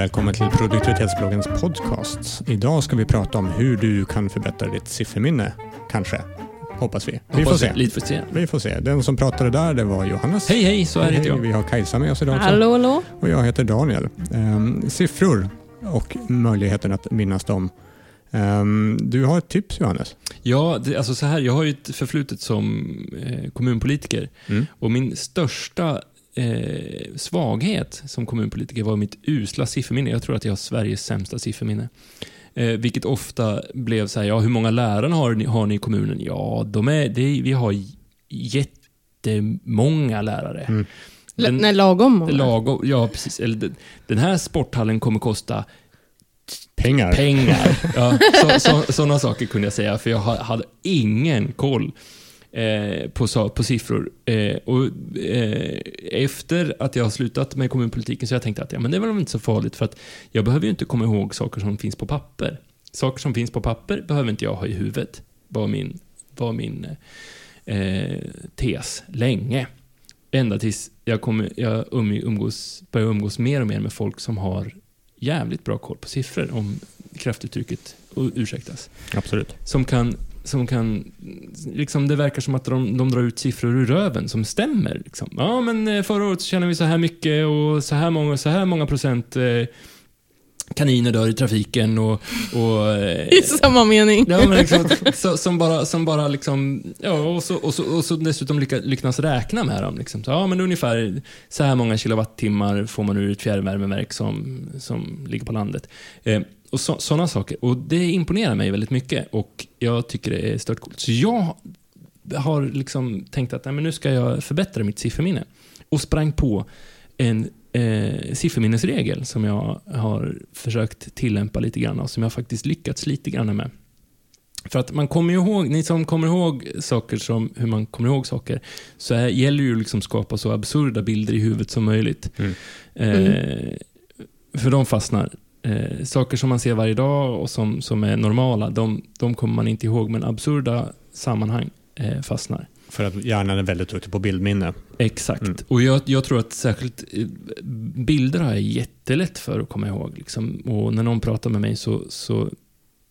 välkommen till produktivitetsbloggens podcast. Idag ska vi prata om hur du kan förbättra ditt sifferminne. Kanske. Hoppas vi. Vi får se. Lite får se. Vi får se. Den som pratade där, det var Johannes. Hej, hej, så här heter jag. Vi har Kajsa med oss idag också. Hallå, hallå. Och jag heter Daniel. Ehm, siffror och möjligheten att minnas dem. Ehm, du har ett tips Johannes. Ja, det, alltså så här, jag har ju ett förflutet som eh, kommunpolitiker Mm. och min största eh, svaghet som kommunpolitiker var mitt usla sifferminne. Jag tror att jag har Sveriges sämsta sifferminne. Eh, vilket ofta blev så här, ja hur många lärare har ni, har ni i kommunen? Ja, de är, det, är- vi har jättemånga lärare. Mm. L- nej, lagom många. Lagom, ja precis. Eller, den- den här sporthallen kommer kosta Pengar. pengar. Ja, så, så, sådana saker kunde jag säga, för jag ha- hade ingen koll eh, på, på siffror. Eh, och, eh, efter att jag har slutat med kommunpolitiken så har jag tänkt att ja, men det var väl inte så farligt, för att jag behöver ju inte komma ihåg saker som finns på papper. Saker som finns på papper behöver inte jag ha i huvudet, var min, var min eh, tes länge. Ända tills jag, kommer, jag um, umgås, börjar umgås mer och mer med folk som har jävligt bra koll på siffror, om kraftuttrycket ursäktas. Absolut. Som kan, som kan liksom det verkar som att de, de drar ut siffror ur röven som stämmer. Liksom. Ja, men eh, förra året så tjänade vi så här mycket och så här många, så här många procent eh, kaniner dör i trafiken och... och eh, I samma mening. Ja, men liksom, så, som bara, som bara liksom, ja, och så, och så, och så dessutom lycka, lyckas räkna med dem. Liksom. Så, ja, men ungefär så här många kilowattimmar får man ur ett fjärrvärmeverk som, som ligger på landet. Eh, och så, sådana saker. Och det imponerar mig väldigt mycket och jag tycker det är stört coolt. Så jag har liksom tänkt att nej, men nu ska jag förbättra mitt sifferminne. Och sprang på en eh, sifferminnesregel som jag har försökt tillämpa lite grann och som jag faktiskt lyckats lite grann med. För att man kommer ihåg, ni som kommer ihåg saker som hur man kommer ihåg saker, så är, gäller ju liksom skapa så absurda bilder i huvudet som möjligt. Mm. Eh, för de fastnar. Eh, saker som man ser varje dag och som, som är normala, de, de kommer man inte ihåg, men absurda sammanhang eh, fastnar. För att hjärnan är väldigt duktig på bildminne. Exakt. Mm. Och jag, jag tror att särskilt eh, bilder har jag jättelätt för att komma ihåg. Liksom. Och när någon pratar med mig så, så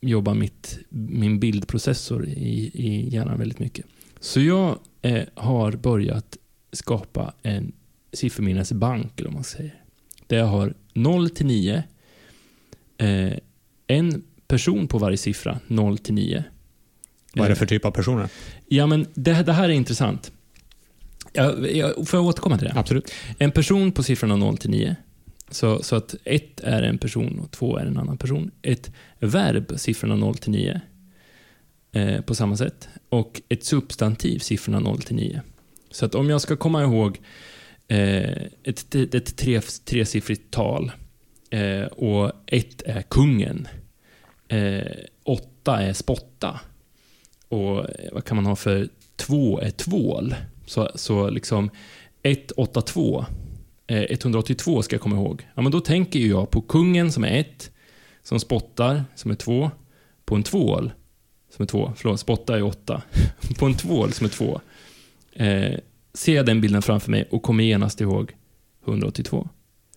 jobbar mitt, min bildprocessor i, i hjärnan väldigt mycket. Så jag eh, har börjat skapa en sifferminnesbank, eller vad man säger. Där jag har 0 till 9, eh, en person på varje siffra, 0 till 9. Vad är det för typ av personer? Ja, men det, det här är intressant. Jag, jag, får jag återkomma till det? Absolut. En person på siffrorna 0 till 9. Så, så att ett är en person och två är en annan person. Ett verb, siffrorna 0 till 9. Eh, på samma sätt. Och ett substantiv, siffrorna 0 till 9. Så att om jag ska komma ihåg eh, ett, ett tre, tresiffrigt tal eh, och ett är kungen. Eh, åtta är spotta. Och eh, vad kan man ha för två är tvål. Så, så liksom 182, eh, 182 ska jag komma ihåg. Ja, men då tänker ju jag på kungen som är ett, som spottar, som är två, på en tvål, som är två, förlåt, spotta är åtta, på en tvål som är två. Eh, ser jag den bilden framför mig och kommer genast ihåg 182.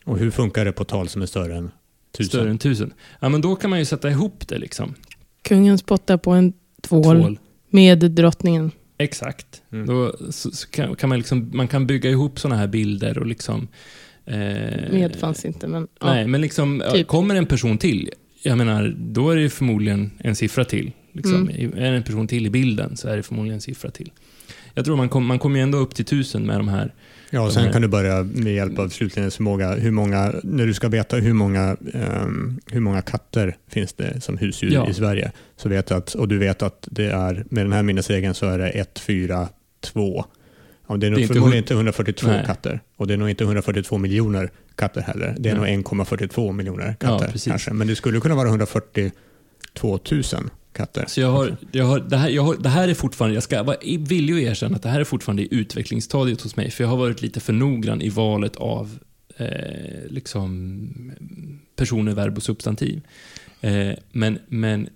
Och hur funkar det på tal som är större än tusen? Större än tusen. Ja, men då kan man ju sätta ihop det liksom. Kungen spottar på en tvål, Tvål. med drottningen. Exakt. Mm. Då så, så kan, kan man, liksom, man kan bygga ihop sådana här bilder och liksom... Eh, Med fanns inte, men ja. Nej, men liksom, Typ. kommer en person till, jag menar, då är det förmodligen en siffra till. Liksom. Mm. Är det en person till i bilden så är det förmodligen en siffra till. Jag tror man, kom, man kommer ändå upp till tusen med de här. Ja, och sen här- kan du börja med hjälp av slutledningsförmåga. Hur många, när du ska veta hur många, ehm, hur många katter finns det som husdjur Ja. i Sverige. Så vet att, och du vet att det är, med den här minnesregeln så är det 1, 4, 2. Ja, det är nog Det är inte förmodligen inte 142 Nej. katter. Och det är nog inte 142 miljoner katter heller. Det är Nej. nog 1,42 miljoner Ja, katter precis. kanske. Men det skulle kunna vara 142 000 katter. Så jag har, jag har, det, här, jag har, det här är fortfarande, jag ska vara villig att erkänna att det här är fortfarande i utvecklingsstadiet hos mig. För jag har varit lite för noggrann i valet av eh, liksom personer, verb och substantiv. Eh, men men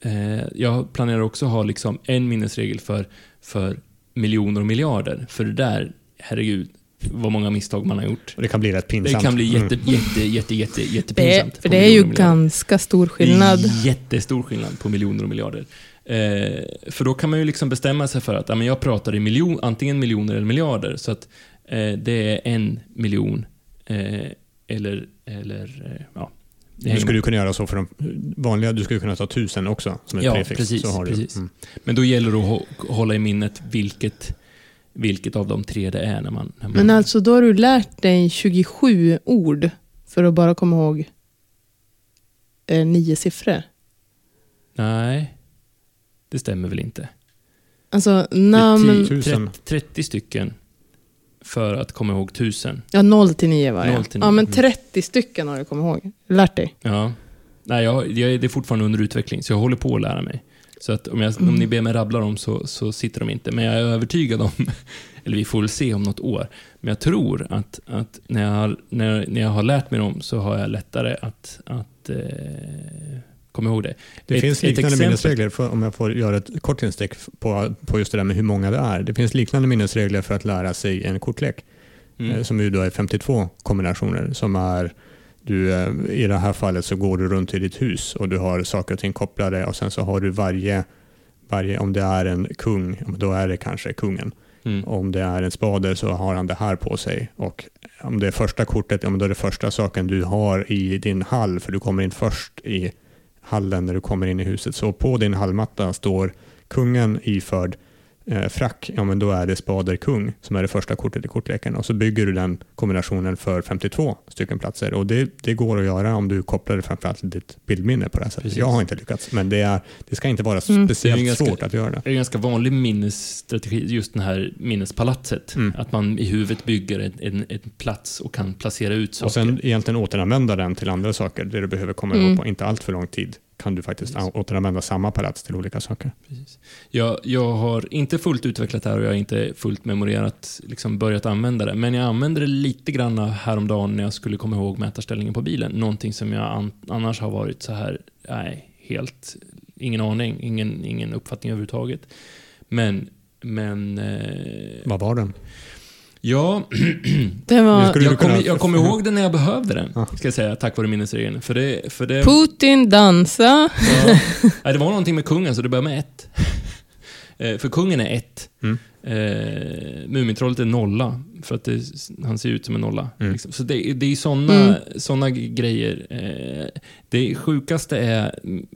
eh, jag planerar också ha liksom en minnesregel för, för miljoner och miljarder. För det där, herregud, vad många misstag man har gjort. Och det kan bli rätt Det pinsamt. kan bli jätte, Mm. jätte, jätte, jätte, Det jättepinsamt. är, för det är ju ganska stor skillnad. Det är jättestor skillnad på miljoner och miljarder. Eh, för då kan man ju liksom bestämma sig för att ja, men jag pratar i miljon, antingen miljoner eller miljarder. Så att eh, det är en miljon eh, eller, eller eh, ja. det Du skulle ju kunna göra så för de vanliga, du skulle kunna ta tusen också som ett Ja, prefix. precis, så har du. precis. Mm. Men då gäller det att hå- hålla i minnet vilket, vilket av de tre det är när man... När man Men alltså då har du lärt dig 27 ord för att bara komma ihåg eh, nio siffror. Nej, det stämmer väl inte. Alltså namn... tio. Tusen. 30, 30 stycken för att komma ihåg tusen. Ja, 0 till 9 var det. 0 till Ja, men nio. 30 stycken har du kommit ihåg. Lärt dig. Ja. Nej, jag, jag, det är fortfarande under utveckling, så jag håller på att lära mig. Så att om, jag, om Mm. ni ber mig rabbla dem så, så sitter de inte. Men jag är övertygad om, eller vi får väl se om något år, men jag tror att, att när, jag har, när, när jag har lärt mig dem så har jag lättare att, att eh, komma ihåg det. Det Ett- finns liknande minnesregler, för, om jag får göra ett kort instick på, på just det där med hur många det är. Det finns liknande minnesregler för att lära sig en kortlek, Mm. eh, som ju då är 52 kombinationer. Som är, du, eh, I det här fallet så går du runt i ditt hus och du har saker och ting kopplade och sen så har du varje, varje om det är en kung, då är det kanske kungen. Mm. Om det är en spade så har han det här på sig. Och om det är första kortet, ja, då är det första saken du har i din hall, för du kommer in först i hallen när du kommer in i huset. Så på din hallmatta står kungen iförd eh, frack, ja men då är det spader kung som är det första kortet i kortleken. Och så bygger du den kombinationen för 52 stycken platser. Och det, det går att göra om du kopplar det framförallt till ditt bildminne på det här sättet. Precis. Jag har inte lyckats, men det, är, det ska inte vara Mm. speciellt Det ganska- svårt att göra det. Det är en ganska vanlig minnesstrategi, just den här minnespalatset. Mm. Att man i huvudet bygger en, en, en plats och kan placera ut saker. Och sen egentligen återanvända den till andra saker, det du behöver komma Mm. ihåg på inte allt för lång tid. Kan du faktiskt Precis. återanvända samma palats till olika saker. Precis. Jag, jag har inte fullt utvecklat det här och jag har inte fullt memorerat, liksom börjat använda det. Men jag använde det lite grann häromdagen när jag skulle komma ihåg mätarställningen på bilen. Någonting som jag an, annars har varit så här, nej, helt, ingen aning, ingen, ingen uppfattning överhuvudtaget. Men, men, eh, Vad var den? Ja, var jag kommer kommer ihåg det när jag behövde den, ska jag säga, tack vare minnesregeln. För det, för det, Putin dansa. Ja. Det var någonting med kungen, så det började med ett. Eh, för kungen är ett. Mm. Eh, Mumintrollet är nolla, för att det, han ser ut som en nolla. Mm. Liksom. Så det, det är såna, Mm. såna grejer. Eh, det sjukaste är,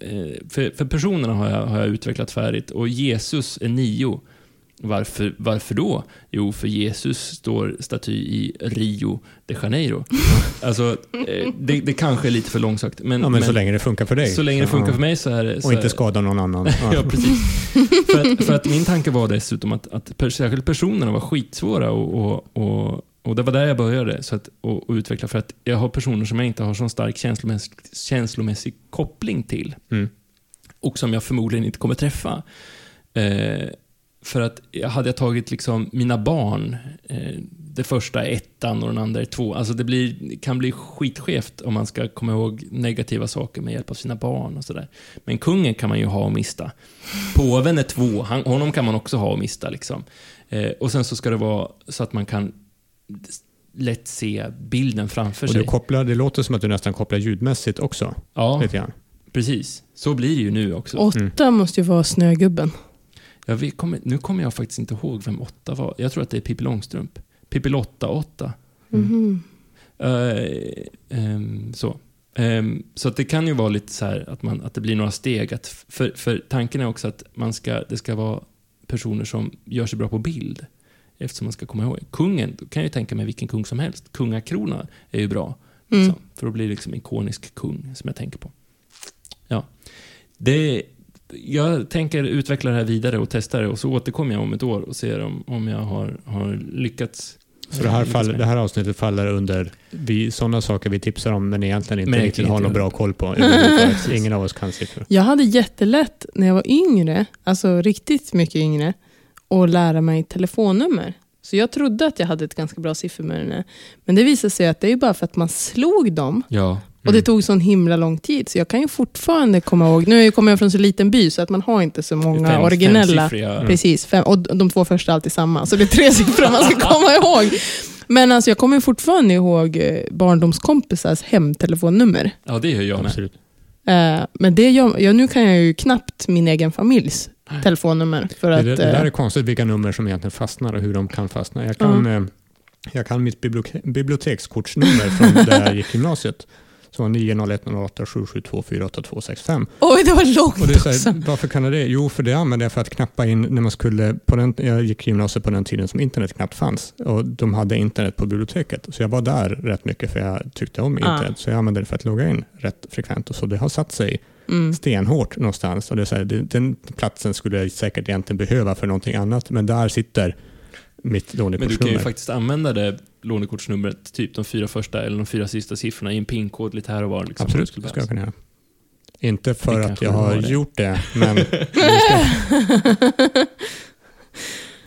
eh, för, för personerna har jag, har jag utvecklat färdigt, och Jesus är nio. Varför, varför då? Jo, för Jesus står staty i Rio de Janeiro. Alltså, eh, det, det kanske är lite för långsökt, men, Ja, men, men så länge det funkar för dig. så länge det funkar för mig så är det... Så Och inte är- skada någon annan. Ja, Ja. precis. för, att, för att min tanke var dessutom att, att särskilt personerna var skitsvåra och, och, och, och det var där jag började så att, och, och utveckla. För att jag har personer som jag inte har så stark känslomässig, känslomässig koppling till. Mm. Och som jag förmodligen inte kommer träffa. Eh, för att hade jag tagit liksom mina barn, eh, det första är ettan och den andra är två, alltså det blir, kan bli skitskevt om man ska komma ihåg negativa saker med hjälp av sina barn och sådär. Men kungen kan man ju ha och mista. Påven är två, han, honom kan man också ha och mista liksom. Eh, och sen så ska det vara så att man kan lätt se bilden framför Och sig. du kopplar, det låter som att du nästan kopplar ljudmässigt också. ja, precis. Så blir det ju nu också. Åtta måste ju vara Snögubben. Jag vet, kommer, nu kommer jag faktiskt inte ihåg vem åtta var. Jag tror att det är Pippi Långstrump. Pippi Lotta åtta. Mhm. Eh, ehm, så. Ehm, så att det kan ju vara lite så här att, man, att det blir några steg. Att, för, för tanken är också att man ska, det ska vara personer som gör sig bra på bild. Eftersom man ska komma ihåg. Kungen, då kan jag ju tänka mig vilken kung som helst. Kungakrona är ju bra. Mm. Så, för att bli liksom ikonisk kung som jag tänker på. Ja. Det, jag tänker utveckla det här vidare och testa det och så återkommer jag om ett år och ser om, om jag har, har lyckats. Så det här, fall, det här avsnittet faller under vi, sådana saker vi tipsar om men egentligen inte Men riktigt inte- har någon bra koll på. Ingen av oss kan siffror. Jag hade jättelätt när jag var yngre, alltså riktigt mycket yngre, att lära mig telefonnummer. Så jag trodde att jag hade ett ganska bra sifferminne. Men det visade sig att det är ju bara för att man slog dem Ja. Och det tog sån himla lång tid. Så jag kan ju fortfarande komma ihåg, nu kommer jag från så liten by så att man har inte så många Fem- originella. femsiffriga- Precis, fem, och de två första är alltid samma. Så det är tre siffror man ska komma ihåg. Men alltså jag kommer fortfarande ihåg eh, barndomskompisars hemtelefonnummer. Ja, det gör jag med. Absolut. Eh, Men det gör, ja, nu kan jag ju knappt min egen familjs telefonnummer. För Det, att, det, det där eh, är konstigt vilka nummer som egentligen fastnar och hur de kan fastna. Jag kan, eh, jag kan mitt bibliotek, bibliotekskortsnummer från där jag gick gymnasiet. Så 90108 772 48265. Oj, det var långt Och det är så också. här, varför kan jag det? Jo, för det använde jag för att knappa in när man skulle, på den, jag gick gymnasiet på den tiden som internet knappt fanns och de hade internet på biblioteket. Så jag var där rätt mycket för jag tyckte om Ah. internet. Så jag använde det för att logga in rätt frekvent och så det har satt sig Mm. stenhårt någonstans. Och det är så här, den platsen skulle jag säkert egentligen behöva för någonting annat, men där sitter mitt Men du kan ju faktiskt använda det lånekortsnumret, typ de fyra första eller de fyra sista siffrorna i en pinkod lite här och var. Liksom, Absolut, det det ska jag skulle kunna göra. Inte för Det att jag har det. gjort det, men...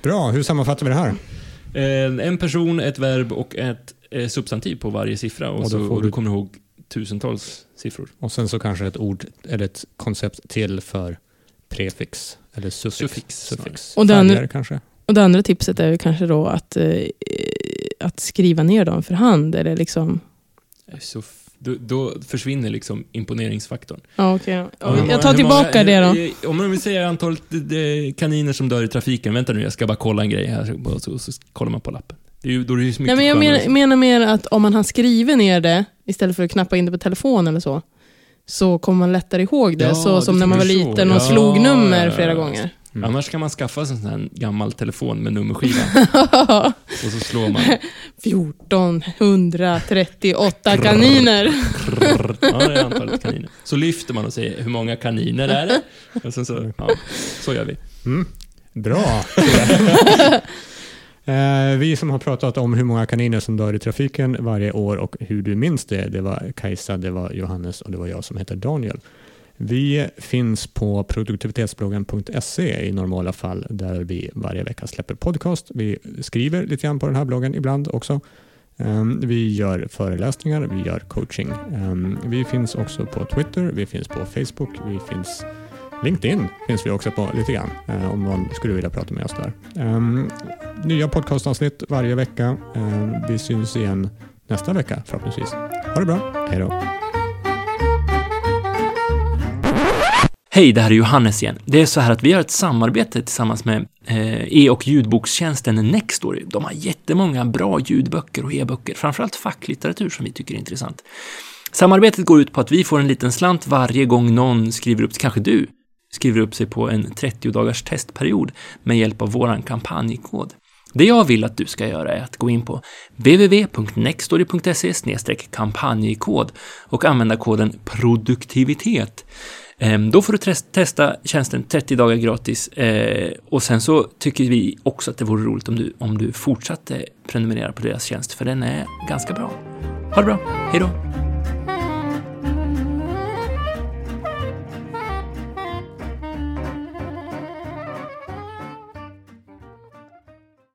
Bra, hur sammanfattar vi det här? En person, ett verb och ett eh, substantiv på varje siffra. Och, Och så, och du du- kommer ihåg tusentals siffror. Och sen så kanske ett ord eller ett koncept till för prefix eller suffix. Suffix, suffix. Och den- Färger kanske. Och det andra tipset är ju kanske då att, eh, att skriva ner dem för hand. Eller liksom, Eh, Så då, då försvinner liksom imponeringsfaktorn. ja, många- jag tar tillbaka många- det då. eh, Om vi säger antalet eh, kaniner som dör i trafiken. Vänta nu, jag ska bara kolla en grej här. Och så, så kollar man på lappen. Det är ju, då är det så mycket Nej, men jag menar, menar mer att om man har skrivit ner det istället för att knappa in det på telefon eller så, så kommer man lättare ihåg det. Ja, så som när man var så. liten och Ja, slog nummer flera ja. gånger. Mm. Annars kan man skaffa sig en sån här gammal telefon med nummerskiva. och så slår man. 1438 kaniner. Ja, det är antalet kaniner. Så lyfter man och säger hur många kaniner är det? Och sen så, ja, så gör vi. Mm. Bra. Eh, vi som har pratat om hur många kaniner som dör i trafiken varje år och hur du minns det, det var Kajsa, det var Johannes och det var jag som heter Daniel. Vi finns på produktivitetsbloggen.se i normala fall där vi varje vecka släpper podcast. Vi skriver lite grann på den här bloggen ibland också. Ehm, vi gör föreläsningar, vi gör coaching. Ehm, vi finns också på Twitter, vi finns på Facebook, vi finns LinkedIn finns vi också på lite grann eh, om någon skulle vilja prata med oss där. Ehm, nya podcastavsnitt varje vecka. Vi syns igen nästa vecka förhoppningsvis. Ha det bra, hej då. Hej, det här är Johannes igen. Det är så här att vi har ett samarbete tillsammans med eh, e- och ljudbokstjänsten Nextory. De har jättemånga bra ljudböcker och e-böcker, framförallt facklitteratur som vi tycker är intressant. Samarbetet går ut på att vi får en liten slant varje gång någon skriver upp, kanske du, skriver upp sig på en 30 dagars testperiod med hjälp av våran kampanjkod. Det jag vill att du ska göra är att gå in på www.nextory.se kampanjkod och använda koden produktivitet. Ehm, då får du testa tjänsten 30 dagar gratis eh, och sen så tycker vi också att det vore roligt om du, om du fortsatte prenumerera på deras tjänst för den är ganska bra. Ha det bra, hej då!